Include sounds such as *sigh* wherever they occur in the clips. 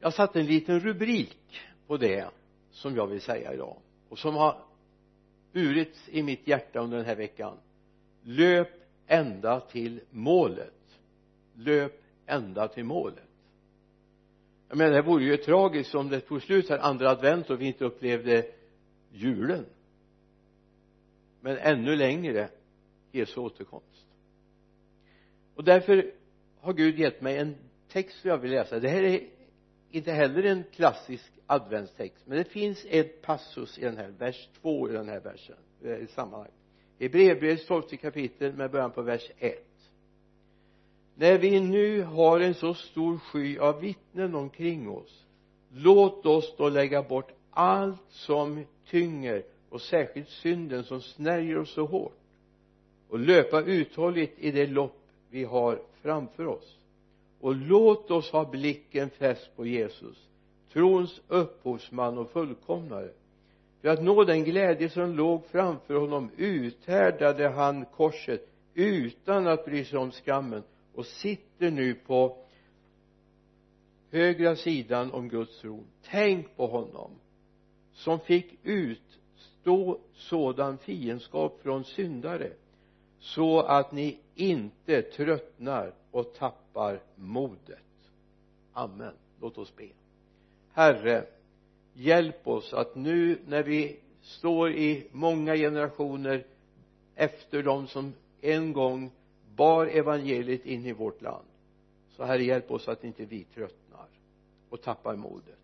jag satte en liten rubrik på det som jag vill säga idag och som har burits i mitt hjärta under den här veckan. Löp ända till målet. Löp ända till målet. Jag menar det vore ju tragiskt om det tog slut här andra advent och vi inte upplevde julen. Men ännu längre Jesu återkomst. Och därför har Gud gett mig en text som jag vill läsa. Det här är inte heller en klassisk adventstext men det finns ett passus i den här vers 2 i den här versen eh, i sammanhang i brevbrevets tolfte kapitel med början på vers 1 när vi nu har en så stor sky av vittnen omkring oss låt oss då lägga bort allt som tynger och särskilt synden som snärjer oss så hårt och löpa uthålligt i det lopp vi har framför oss och låt oss ha blicken fäst på Jesus trons upphovsman och fullkomnare. För att nå den glädje som låg framför honom uthärdade han korset utan att bry sig om skammen och sitter nu på högra sidan om Guds tron. Tänk på honom som fick utstå sådan fiendskap från syndare så att ni inte tröttnar och tappar modet. Amen. Låt oss be. Herre hjälp oss att nu när vi står i många generationer efter de som en gång bar evangeliet in i vårt land så herre hjälp oss att inte vi tröttnar och tappar modet.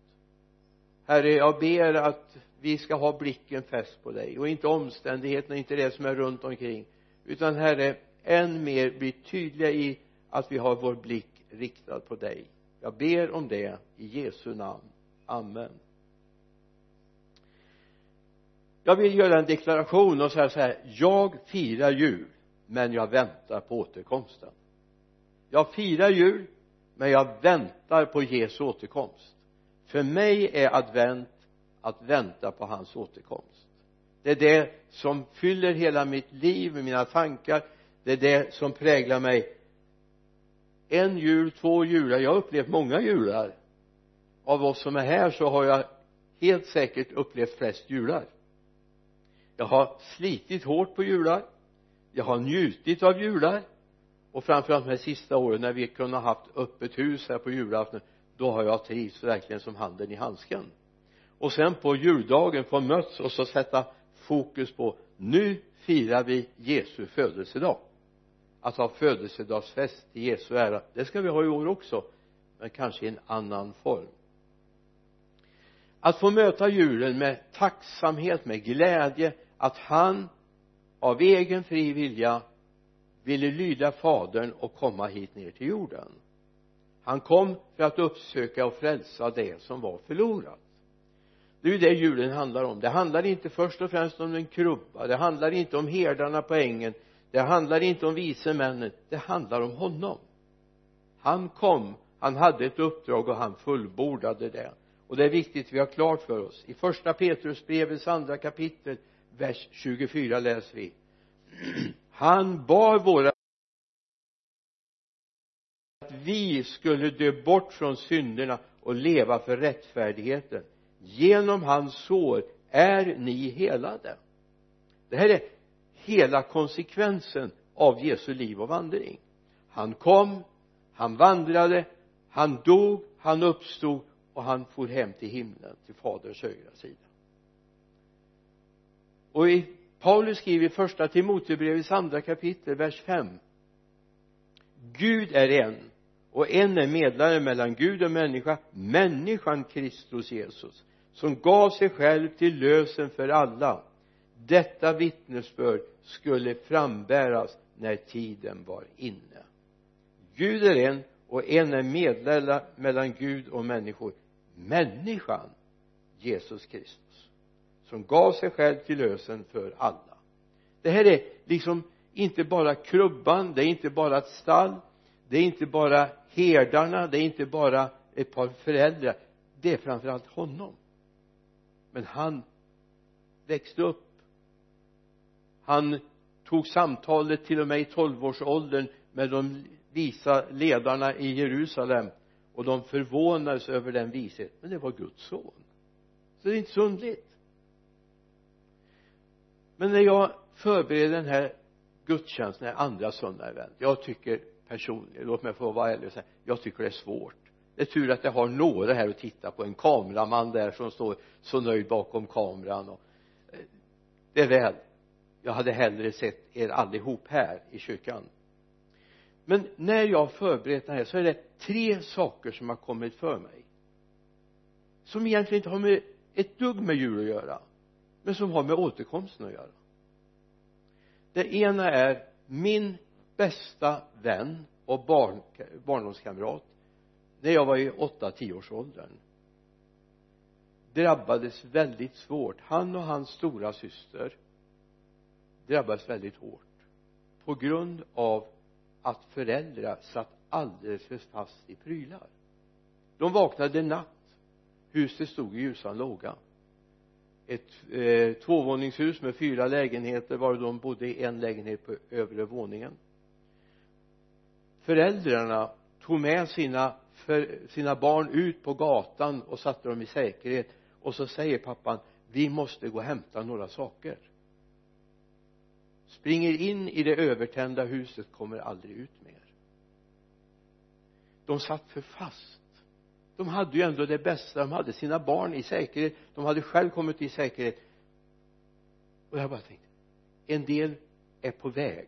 Herre jag ber att vi ska ha blicken fäst på dig och inte omständigheterna, inte det som är runt omkring utan herre än mer bli tydliga i att vi har vår blick riktad på dig. Jag ber om det i Jesu namn. Amen. Jag vill göra en deklaration och säga så här jag firar jul men jag väntar på återkomsten. Jag firar jul men jag väntar på Jesu återkomst. För mig är advent att vänta på hans återkomst. Det är det som fyller hela mitt liv med mina tankar. Det är det som präglar mig en jul, två jular, jag har upplevt många jular. Av oss som är här så har jag helt säkert upplevt flest jular. Jag har slitit hårt på jular. Jag har njutit av jular. Och framförallt de här sista åren när vi kunde ha haft öppet hus här på julafton då har jag trivts verkligen som handen i handsken. Och sen på juldagen få möts och så sätta fokus på nu firar vi Jesu födelsedag att ha födelsedagsfest till Jesu ära det ska vi ha i år också men kanske i en annan form. Att få möta julen med tacksamhet, med glädje att han av egen fri vilja ville lyda fadern och komma hit ner till jorden. Han kom för att uppsöka och frälsa det som var förlorat. Det är ju det julen handlar om. Det handlar inte först och främst om en krubba det handlar inte om herdarna på ängen det handlar inte om vise männen det handlar om honom. Han kom han hade ett uppdrag och han fullbordade det. Och det är viktigt vi har klart för oss. I första Petrusbrevets andra kapitel vers 24 läser vi. *clears throat* Han bar våra att vi skulle dö bort från synderna och leva för rättfärdigheten. Genom hans sår är ni helade. Det här är hela konsekvensen av Jesu liv och vandring. Han kom han vandrade han dog han uppstod och han for hem till himlen till faderns högra sida. Och i Paulus skriver i första Timotebrevets andra kapitel vers 5 Gud är en och en är medlare mellan Gud och människa människan Kristus Jesus som gav sig själv till lösen för alla detta vittnesbörd skulle frambäras när tiden var inne. Gud är en och en är medlare mellan Gud och människor. Människan Jesus Kristus som gav sig själv till lösen för alla. Det här är liksom inte bara krubban det är inte bara ett stall det är inte bara herdarna det är inte bara ett par föräldrar. Det är framförallt honom. Men han växte upp han tog samtalet till och med i tolvårsåldern med de visa ledarna i Jerusalem. Och de förvånades över den vishet. Men det var Guds son. Så det är inte så underligt. Men när jag förbereder den här gudstjänsten den andra söndagen i advent jag tycker personligen låt mig få vara ärlig och säga jag tycker det är svårt. Det är tur att jag har några här att titta på. En kameraman där som står så nöjd bakom kameran och eh, det är väl jag hade hellre sett er allihop här i kyrkan. Men när jag förberett det här så är det tre saker som har kommit för mig. Som egentligen inte har med ett dugg med jul att göra men som har med återkomsten att göra. Det ena är min bästa vän och barn, barndomskamrat när jag var i åtta-tioårsåldern. drabbades väldigt svårt. Han och hans stora syster drabbades väldigt hårt på grund av att föräldrar satt alldeles för fast i prylar. De vaknade en natt. Huset stod i ljusan låga. Ett eh, tvåvåningshus med fyra lägenheter var de bodde i en lägenhet på övre våningen. Föräldrarna tog med sina för sina barn ut på gatan och satte dem i säkerhet. Och så säger pappan vi måste gå och hämta några saker springer in i det övertända huset kommer aldrig ut mer. De satt för fast. De hade ju ändå det bästa. De hade sina barn i säkerhet. De hade själv kommit i säkerhet. Och jag bara tänkte en del är på väg.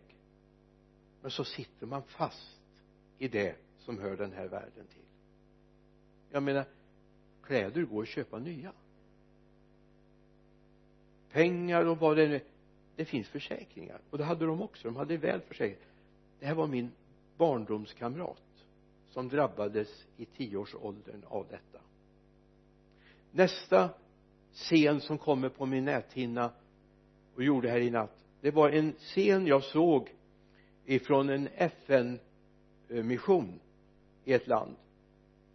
Men så sitter man fast i det som hör den här världen till. Jag menar kläder går att köpa nya. Pengar och vad det nu är det finns försäkringar. Och det hade de också. De hade väl försäkrat det här var min barndomskamrat som drabbades i tioårsåldern av detta. Nästa scen som kommer på min näthinna och gjorde här i natt det var en scen jag såg ifrån en FN-mission i ett land.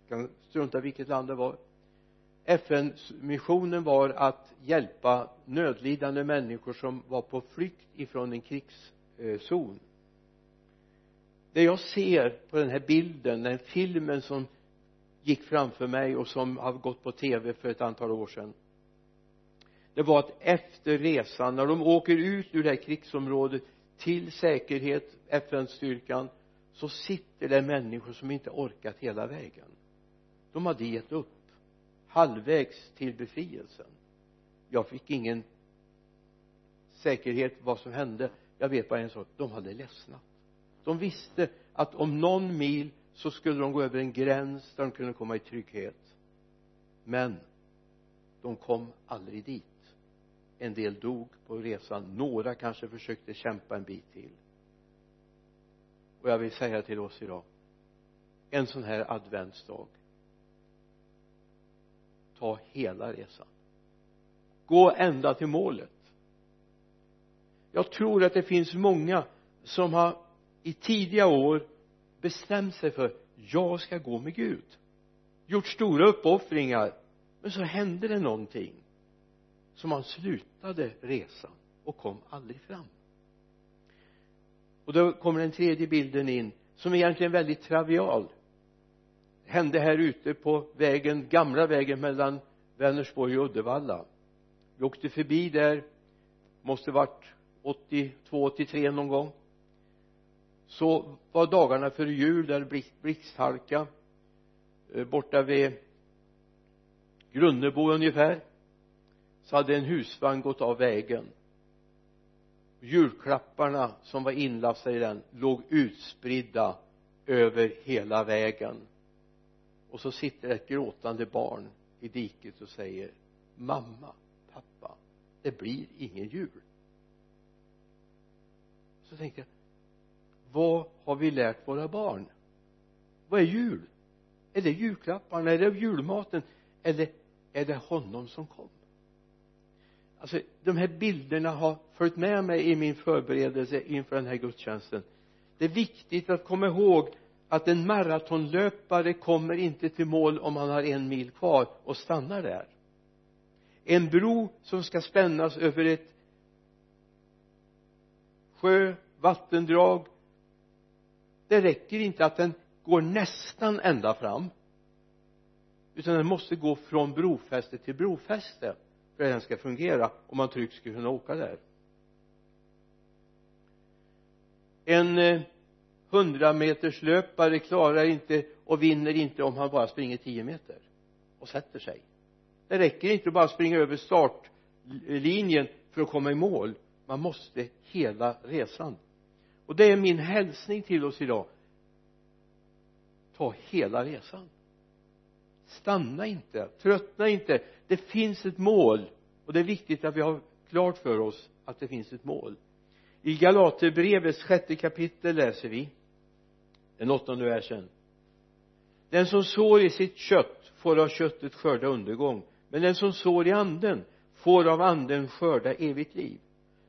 Jag kan strunta vilket land det var. FN-missionen var att hjälpa nödlidande människor som var på flykt ifrån en krigszon. Det jag ser på den här bilden den filmen som gick framför mig och som har gått på tv för ett antal år sedan det var att efter resan när de åker ut ur det här krigsområdet till säkerhet FN-styrkan så sitter det människor som inte orkat hela vägen. De hade gett upp halvvägs till befrielsen. Jag fick ingen säkerhet vad som hände. Jag vet bara en sak. De hade ledsnat. De visste att om någon mil så skulle de gå över en gräns där de kunde komma i trygghet. Men de kom aldrig dit. En del dog på resan. Några kanske försökte kämpa en bit till. Och jag vill säga till oss idag en sån här adventsdag ta hela resan. Gå ända till målet. Jag tror att det finns många som har i tidiga år bestämt sig för jag ska gå med Gud. Gjort stora uppoffringar men så hände det någonting så man slutade resan och kom aldrig fram. Och då kommer den tredje bilden in som egentligen är väldigt travial hände här ute på vägen, gamla vägen mellan Vänersborg och Uddevalla. Vi åkte förbi där måste varit 82, 83 någon gång. Så var dagarna före jul där blixthalka eh, borta vid Grunnebo ungefär. Så hade en husvagn gått av vägen. Julklapparna som var inlastade i den låg utspridda över hela vägen och så sitter ett gråtande barn i diket och säger mamma, pappa det blir ingen jul. Så tänkte jag vad har vi lärt våra barn? Vad är jul? Är det julklapparna? Är det julmaten? Eller är det honom som kom? Alltså de här bilderna har följt med mig i min förberedelse inför den här gudstjänsten. Det är viktigt att komma ihåg att en maratonlöpare kommer inte till mål om han har en mil kvar och stannar där. En bro som ska spännas över ett sjö, vattendrag det räcker inte att den går nästan ända fram utan den måste gå från brofäste till brofäste för att den ska fungera om man tryggt ska kunna åka där. En eh, hundrameterslöpare klarar inte och vinner inte om han bara springer tio meter och sätter sig. Det räcker inte att bara springa över startlinjen för att komma i mål. Man måste hela resan. Och det är min hälsning till oss idag. Ta hela resan. Stanna inte. Tröttna inte. Det finns ett mål. Och det är viktigt att vi har klart för oss att det finns ett mål. I Galaterbrevets sjätte kapitel läser vi den åttonde versen. Den som sår i sitt kött får av köttet skörda undergång men den som sår i anden får av anden skörda evigt liv.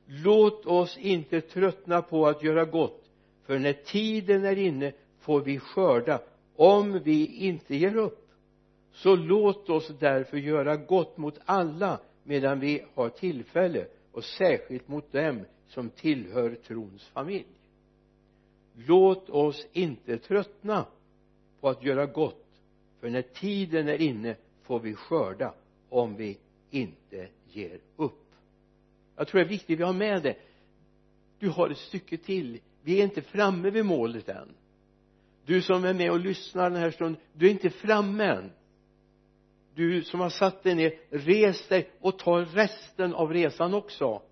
Låt oss inte tröttna på att göra gott för när tiden är inne får vi skörda om vi inte ger upp. Så låt oss därför göra gott mot alla medan vi har tillfälle och särskilt mot dem som tillhör trons familj låt oss inte tröttna på att göra gott för när tiden är inne får vi skörda om vi inte ger upp. Jag tror det är viktigt att vi har med det. Du har ett stycke till. Vi är inte framme vid målet än. Du som är med och lyssnar den här stunden du är inte framme än. Du som har satt dig ner res dig och ta resten av resan också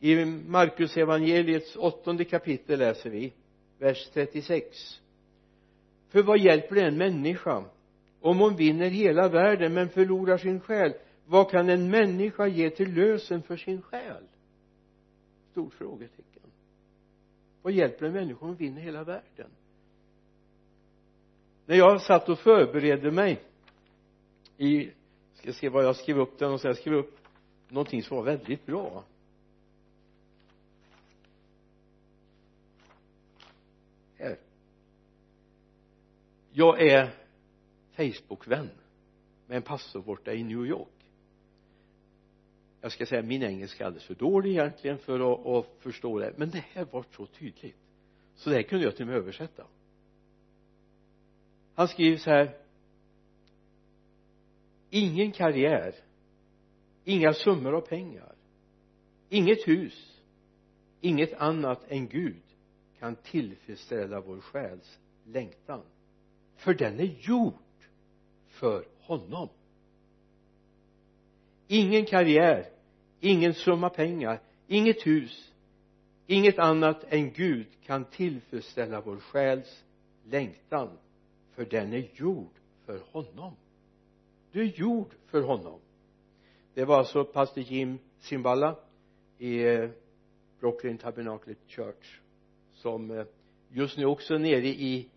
i Markus evangeliets åttonde kapitel läser vi vers 36 för vad hjälper det en människa om hon vinner hela världen men förlorar sin själ? Vad kan en människa ge till lösen för sin själ? Stort frågetecken. Vad hjälper en människa om hon vinner hela världen? När jag satt och förberedde mig i ska se vad jag skrev upp den och sen skrev upp någonting som var väldigt bra här jag är Facebookvän med en pastor borta i New York. Jag ska säga min engelska är alldeles för dålig egentligen för att, att förstå det. Men det här var så tydligt. Så det här kunde jag till och med översätta. Han skriver så här. Ingen karriär inga summor av pengar inget hus inget annat än Gud kan tillfredsställa vår själs längtan för den är gjord för honom. Ingen karriär ingen summa pengar inget hus inget annat än Gud kan tillfredsställa vår själs längtan. För den är gjord för honom. Du är gjord för honom. Det var alltså pastor Jim Simballa i eh, Brooklyn Tabernacle Church som eh, just nu också är nere i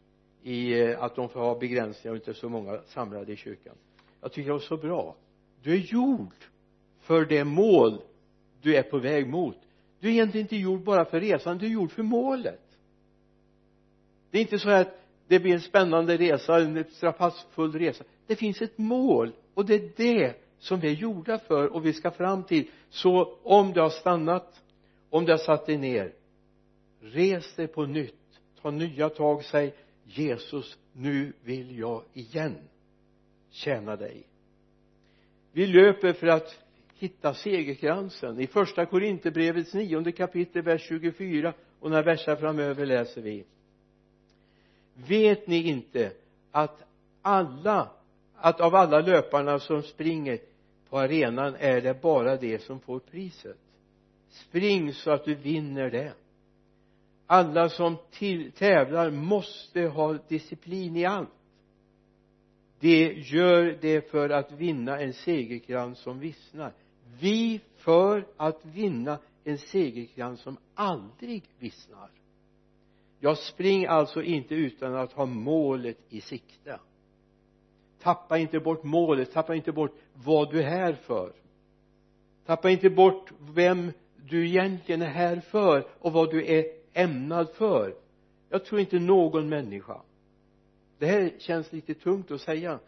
i eh, att de får ha begränsningar och inte så många samlade i kyrkan. Jag tycker det var så bra. Du är gjord för det mål du är på väg mot. Du är egentligen inte gjord bara för resan du är gjord för målet. Det är inte så att det blir en spännande resa en strapatsfull resa. Det finns ett mål och det är det som vi är gjorda för och vi ska fram till. Så om du har stannat om du har satt dig ner res dig på nytt. Ta nya tag säg Jesus nu vill jag igen tjäna dig. Vi löper för att hitta segerkransen. I första Korinthierbrevets nionde kapitel vers 24 och några verser framöver läser vi. Vet ni inte att alla att av alla löparna som springer på arenan är det bara det som får priset? Spring så att du vinner det alla som till, tävlar måste ha disciplin i allt. De gör det för att vinna en segerkrans som vissnar. Vi för att vinna en segerkrans som aldrig vissnar. Jag spring alltså inte utan att ha målet i sikte. Tappa inte bort målet tappa inte bort vad du är här för. Tappa inte bort vem du egentligen är här för och vad du är ämnad för. Jag tror inte någon människa. Det här känns lite tungt att säga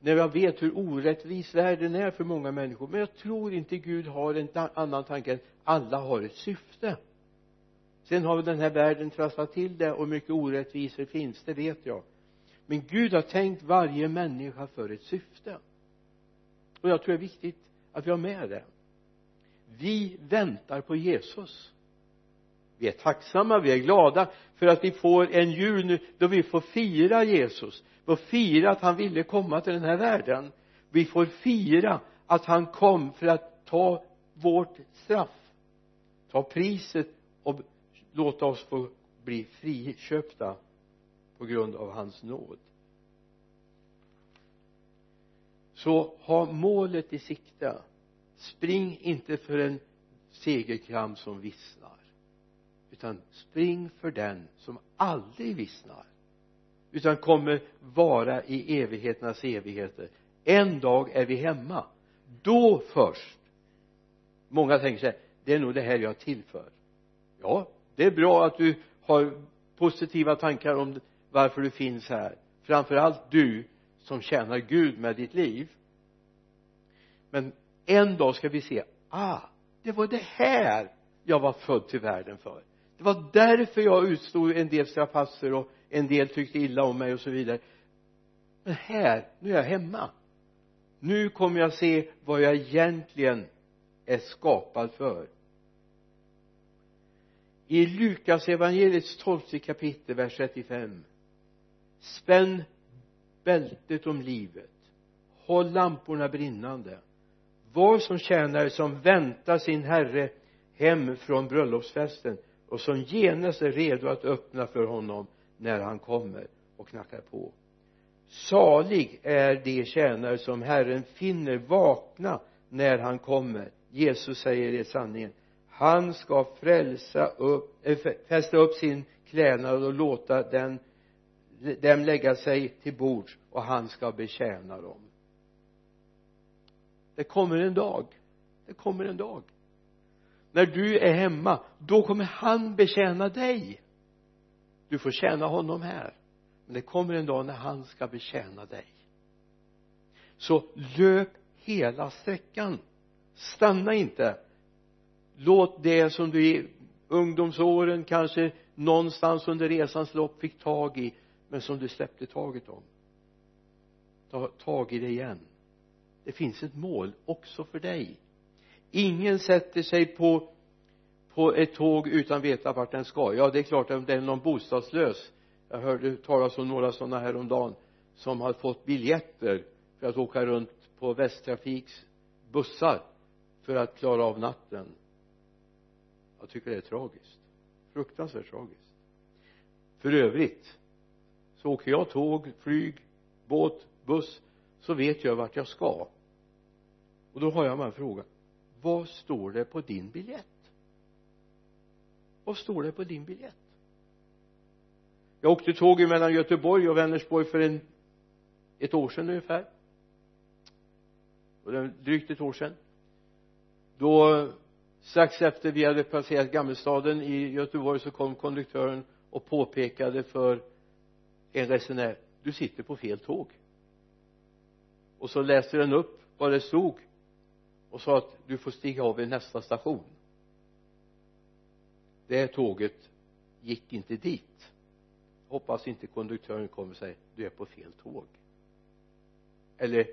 när jag vet hur orättvis världen är för många människor. Men jag tror inte Gud har en annan tanke än alla har ett syfte. Sen har den här världen trasslat till det och mycket orättvisor finns det vet jag. Men Gud har tänkt varje människa för ett syfte. Och jag tror det är viktigt att vi har med det. Vi väntar på Jesus vi är tacksamma, vi är glada för att vi får en jul nu då vi får fira Jesus. Vi får fira att han ville komma till den här världen. Vi får fira att han kom för att ta vårt straff ta priset och låta oss få bli friköpta på grund av hans nåd. Så ha målet i sikte. Spring inte för en segerkram som vissnar utan spring för den som aldrig vissnar. Utan kommer vara i evigheternas evigheter. En dag är vi hemma. Då först. Många tänker sig det är nog det här jag är till för ja det är bra att du har positiva tankar om varför du finns här. Framförallt du som tjänar Gud med ditt liv. Men en dag ska vi se ah det var det här jag var född till världen för det var därför jag utstod en del strapatser och en del tyckte illa om mig och så vidare. Men här, nu är jag hemma. Nu kommer jag se vad jag egentligen är skapad för. I Lukas evangeliets tolfte kapitel vers 35 spänn bältet om livet. Håll lamporna brinnande. Var som tjänare som väntar sin herre hem från bröllopsfesten och som genast är redo att öppna för honom när han kommer och knackar på. Salig är de tjänare som Herren finner vakna när han kommer. Jesus säger i sanningen han ska frälsa upp, äh, fästa upp sin klädnad och låta den dem lägga sig till bords och han ska betjäna dem. Det kommer en dag. Det kommer en dag när du är hemma då kommer han betjäna dig. Du får tjäna honom här. Men det kommer en dag när han ska betjäna dig. Så löp hela sträckan. Stanna inte. Låt det som du i ungdomsåren kanske någonstans under resans lopp fick tag i men som du släppte taget om. Ta tag i det igen. Det finns ett mål också för dig ingen sätter sig på på ett tåg utan veta vart den ska. Ja det är klart om det är någon bostadslös. Jag hörde talas om några sådana häromdagen som har fått biljetter för att åka runt på Västtrafiks bussar för att klara av natten. Jag tycker det är tragiskt. Fruktansvärt tragiskt. För övrigt så åker jag tåg, flyg, båt, buss så vet jag vart jag ska. Och då har jag bara en fråga vad står det på din biljett? Vad står det på din biljett? Jag åkte tåg mellan Göteborg och Vänersborg för en ett år sedan ungefär. Och det drygt ett år sedan. Då strax efter vi hade passerat Gammelstaden i Göteborg så kom konduktören och påpekade för en resenär du sitter på fel tåg. Och så läste den upp vad det stod och sa att du får stiga av vid nästa station. Det tåget gick inte dit. Hoppas inte konduktören kommer och säger du är på fel tåg. Eller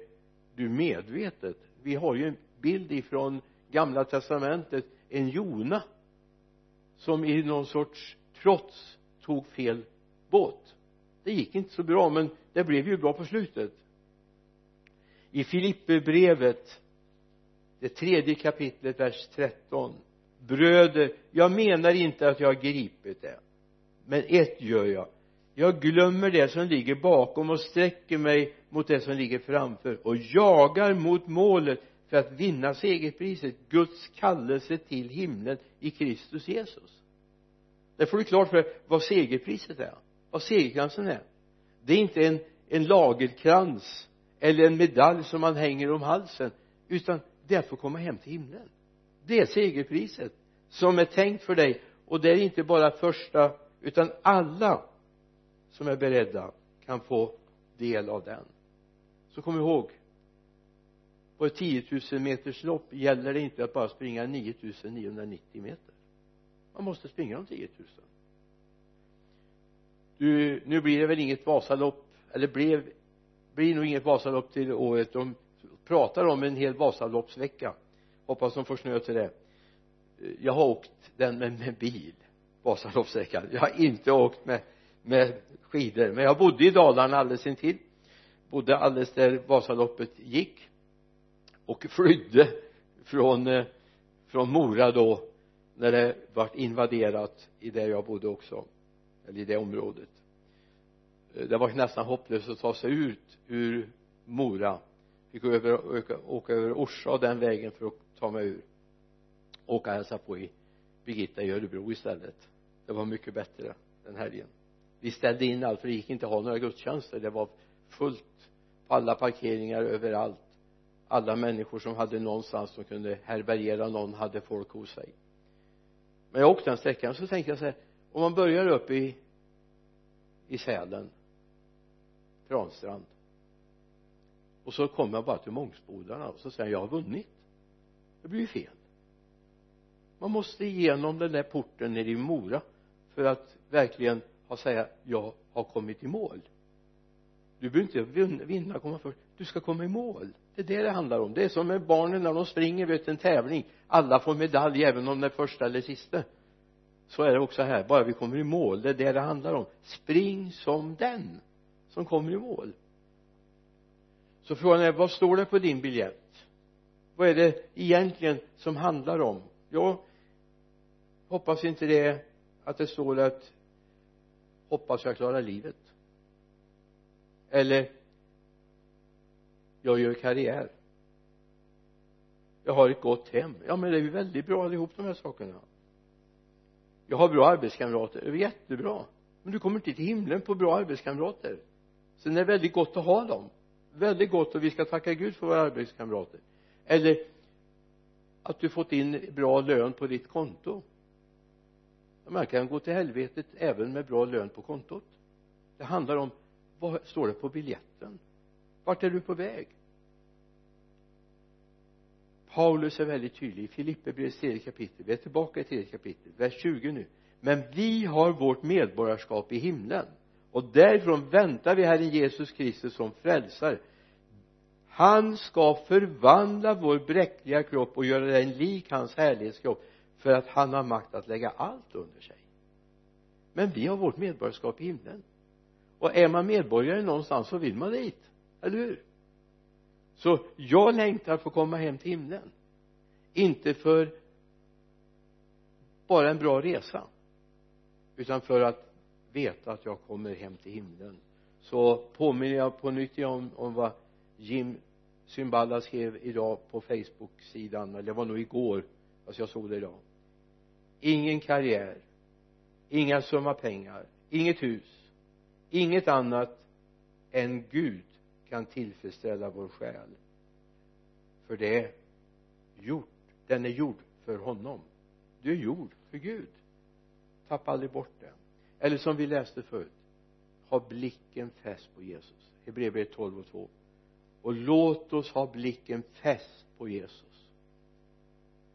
du medvetet vi har ju en bild ifrån gamla testamentet en Jona som i någon sorts trots tog fel båt. Det gick inte så bra men det blev ju bra på slutet. I Filipperbrevet det tredje kapitlet vers 13 bröder jag menar inte att jag har gripit det men ett gör jag. Jag glömmer det som ligger bakom och sträcker mig mot det som ligger framför och jagar mot målet för att vinna segerpriset Guds kallelse till himlen i Kristus Jesus. Där får du klart för dig vad segerpriset är vad segerkransen är. Det är inte en en lagerkrans eller en medalj som man hänger om halsen utan det är att få komma hem till himlen. Det är segerpriset som är tänkt för dig. Och det är inte bara första utan alla som är beredda kan få del av den. Så kom ihåg på ett 10 000 meters lopp gäller det inte att bara springa 9 990 meter. Man måste springa de 10 000 du, nu blir det väl inget Vasalopp eller blev blir nog inget Vasalopp till året de pratar om en hel Vasaloppsvecka. Hoppas de får snö till det. Jag har åkt den med, med bil Vasaloppsveckan. jag har inte åkt med med skidor. Men jag bodde i Dalarna alldeles intill. Bodde alldeles där Vasaloppet gick. Och flydde från eh, från Mora då när det vart invaderat i där jag bodde också. Eller i det området. Eh, det var nästan hopplöst att ta sig ut ur Mora fick över, åka, åka över Orsa och den vägen för att ta mig ur. Åka och hälsa på i Birgitta i Örebro istället. Det var mycket bättre den helgen. Vi ställde in allt för det gick inte att ha några gudstjänster. Det var fullt på alla parkeringar överallt. Alla människor som hade någonstans som kunde härbärgera någon hade folk hos sig. Men jag åkte den sträckan så tänkte jag så här om man börjar upp i i Sälen Transtrand och så kommer jag bara till Mångsbodarna och så säger jag jag har vunnit. Det blir ju fel. Man måste igenom den där porten nere i Mora för att verkligen ha säga jag har kommit i mål. Du behöver inte vinna komma först. Du ska komma i mål. Det är det det handlar om. Det är som med barnen när de springer vet en tävling. Alla får medalj även om det är första eller sista. Så är det också här. Bara vi kommer i mål det är det det handlar om. Spring som den som kommer i mål så frågan är vad står det på din biljett? Vad är det egentligen som handlar om? Jag hoppas inte det att det står att hoppas jag klarar livet. Eller jag gör karriär. Jag har ett gott hem. Ja men det är ju väldigt bra allihop de här sakerna. Jag har bra arbetskamrater. Det är jättebra. Men du kommer inte till himlen på bra arbetskamrater. Sen är det väldigt gott att ha dem väldigt gott och vi ska tacka Gud för våra arbetskamrater. Eller att du fått in bra lön på ditt konto. Man kan gå till helvetet även med bra lön på kontot. Det handlar om vad står det på biljetten? Vart är du på väg? Paulus är väldigt tydlig i Filipperbrevets tredje kapitel. Vi är tillbaka i tredje kapitel vers 20 nu. Men vi har vårt medborgarskap i himlen och därifrån väntar vi Herren Jesus Kristus som frälsare. Han ska förvandla vår bräckliga kropp och göra den lik hans härlighetskropp för att han har makt att lägga allt under sig. Men vi har vårt medborgarskap i himlen. Och är man medborgare någonstans så vill man dit. Eller hur? Så jag längtar för att komma hem till himlen. Inte för bara en bra resa utan för att veta att jag kommer hem till himlen. Så påminner jag på nytt om, om vad Jim Symballa skrev idag på Facebook-sidan eller det var nog igår fast jag såg det idag. Ingen karriär inga summa pengar inget hus inget annat än Gud kan tillfredsställa vår själ. För det är gjort den är gjord för honom. Du är gjord för Gud. Tappa aldrig bort den eller som vi läste förut ha blicken fäst på Jesus. Hebreerbrevet 12 och 2 och låt oss ha blicken fäst på Jesus.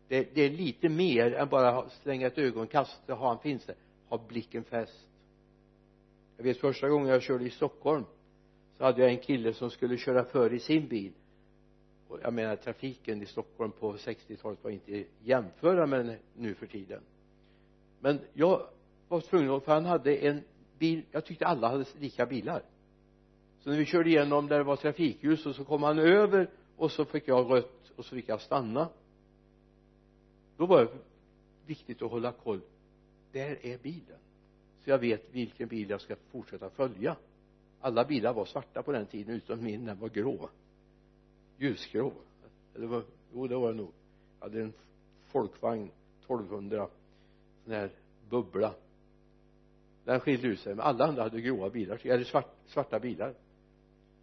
Det, det är lite mer än bara slänga ett ögonkast ha han finns där ha blicken fäst. Jag vet första gången jag körde i Stockholm så hade jag en kille som skulle köra före i sin bil. Och jag menar trafiken i Stockholm på 60-talet var inte jämföra med nu för tiden. Men jag var tvungen för han hade en bil jag tyckte alla hade lika bilar. Så när vi körde igenom där det var trafikljus och så kom han över och så fick jag rött och så fick jag stanna. Då var det viktigt att hålla koll. Där är bilen. Så jag vet vilken bil jag ska fortsätta följa. Alla bilar var svarta på den tiden utom min. Den var grå. Ljusgrå. Eller var, jo det var det nog. Jag hade en folkvagn 1200 sån här bubbla den skilde ut sig men alla andra hade gråa bilar eller svart, svarta bilar.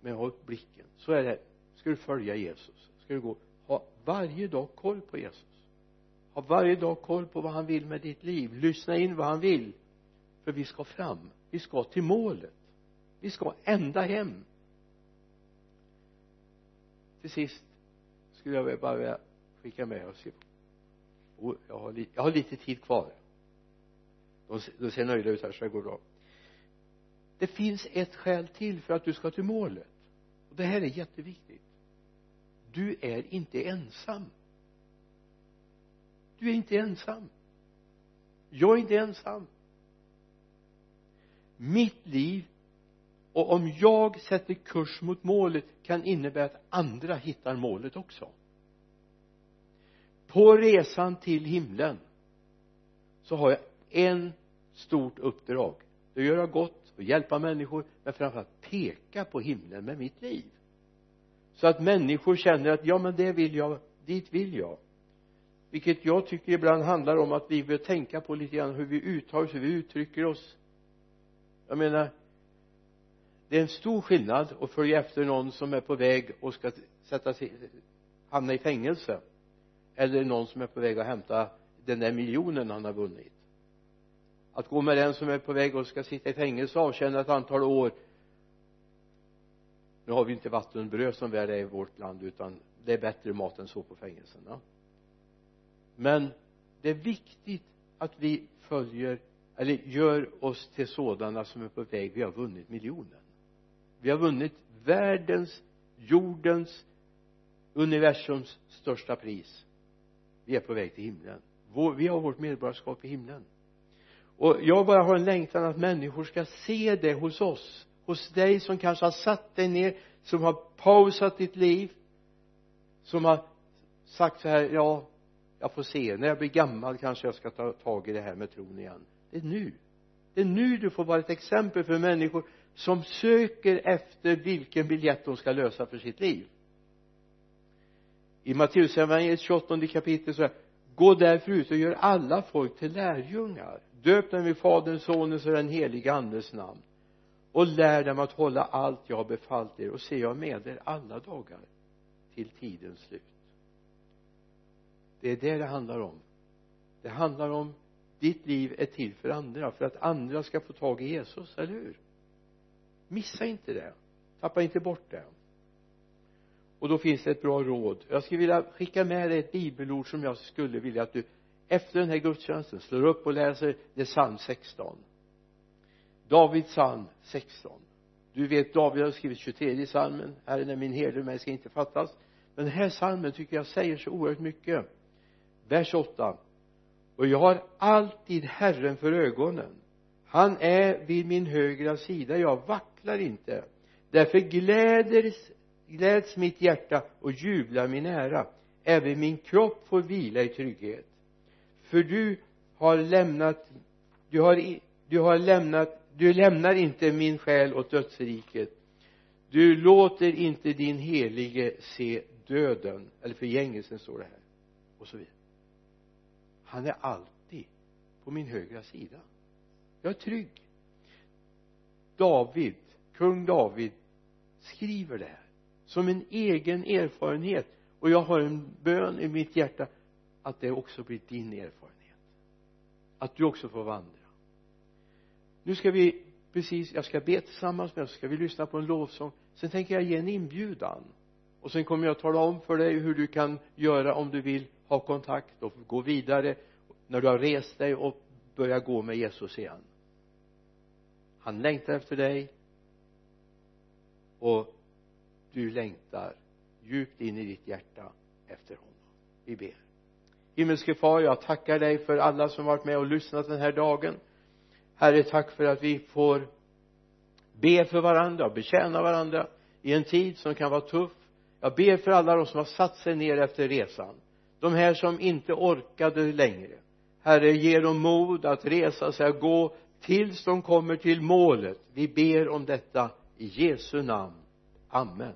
Men håll blicken. Så är det ska du följa Jesus? Ska du gå? Ha varje dag koll på Jesus. Ha varje dag koll på vad han vill med ditt liv. Lyssna in vad han vill. För vi ska fram. Vi ska till målet. Vi ska ända hem. Till sist skulle jag bara vilja skicka med oss oh, jag har, jag har lite tid kvar de, de ser nöjda ut här så det går bra. Det finns ett skäl till för att du ska till målet. Och det här är jätteviktigt. Du är inte ensam. Du är inte ensam. Jag är inte ensam. Mitt liv och om jag sätter kurs mot målet kan innebära att andra hittar målet också. På resan till himlen så har jag en stort uppdrag. Det är att göra gott och hjälpa människor men framförallt peka på himlen med mitt liv. Så att människor känner att ja men det vill jag dit vill jag. Vilket jag tycker ibland handlar om att vi bör tänka på lite grann hur vi uttalar oss, hur vi uttrycker oss. Jag menar det är en stor skillnad att följa efter någon som är på väg och ska sätta sig hamna i fängelse eller någon som är på väg att hämta den där miljonen han har vunnit att gå med den som är på väg och ska sitta i fängelse och avtjäna ett antal år. Nu har vi inte vatten och bröd som väl är i vårt land utan det är bättre mat än så på fängelserna. Men det är viktigt att vi följer eller gör oss till sådana som är på väg. Vi har vunnit miljonen. Vi har vunnit världens jordens universums största pris. Vi är på väg till himlen. Vi har vårt medborgarskap i himlen och jag bara har en längtan att människor ska se det hos oss. Hos dig som kanske har satt dig ner som har pausat ditt liv som har sagt så här ja jag får se. När jag blir gammal kanske jag ska ta tag i det här med tron igen. Det är nu. Det är nu du får vara ett exempel för människor som söker efter vilken biljett de ska lösa för sitt liv. I Matteusevangeliet 28 kapitel så här gå därför ut och gör alla folk till lärjungar döp dem i faderns sonens och den helige andes namn. Och lär dem att hålla allt jag har befallt er och se jag med er alla dagar till tidens slut. Det är det det handlar om. Det handlar om ditt liv är till för andra för att andra ska få tag i Jesus, eller hur? Missa inte det. Tappa inte bort det. Och då finns det ett bra råd. Jag skulle vilja skicka med dig ett bibelord som jag skulle vilja att du efter den här gudstjänsten slår upp och läser det är psalm 16 Davids psalm 16 du vet David har skrivit 23 psalmen. Herren är min herde mig ska inte fattas. Men den här psalmen tycker jag säger så oerhört mycket. Vers 8 och jag har alltid Herren för ögonen. Han är vid min högra sida. Jag vacklar inte. Därför gläder, gläds mitt hjärta och jublar min ära. Även min kropp får vila i trygghet för du har lämnat du har, du har lämnat du lämnar inte min själ åt dödsriket. Du låter inte din helige se döden eller förgängelsen står det här och så vidare. Han är alltid på min högra sida. Jag är trygg. David kung David skriver det här som en egen erfarenhet och jag har en bön i mitt hjärta att det också blir din erfarenhet. Att du också får vandra. Nu ska vi precis jag ska be tillsammans med oss ska vi lyssna på en lovsång. Sen tänker jag ge en inbjudan. Och sen kommer jag tala om för dig hur du kan göra om du vill. Ha kontakt och gå vidare när du har rest dig och börja gå med Jesus igen. Han längtar efter dig. Och du längtar djupt in i ditt hjärta efter honom. Vi ber himmelske far jag tackar dig för alla som varit med och lyssnat den här dagen. Herre tack för att vi får be för varandra och betjäna varandra i en tid som kan vara tuff. Jag ber för alla de som har satt sig ner efter resan. De här som inte orkade längre. Herre ge dem mod att resa sig och gå tills de kommer till målet. Vi ber om detta i Jesu namn. Amen.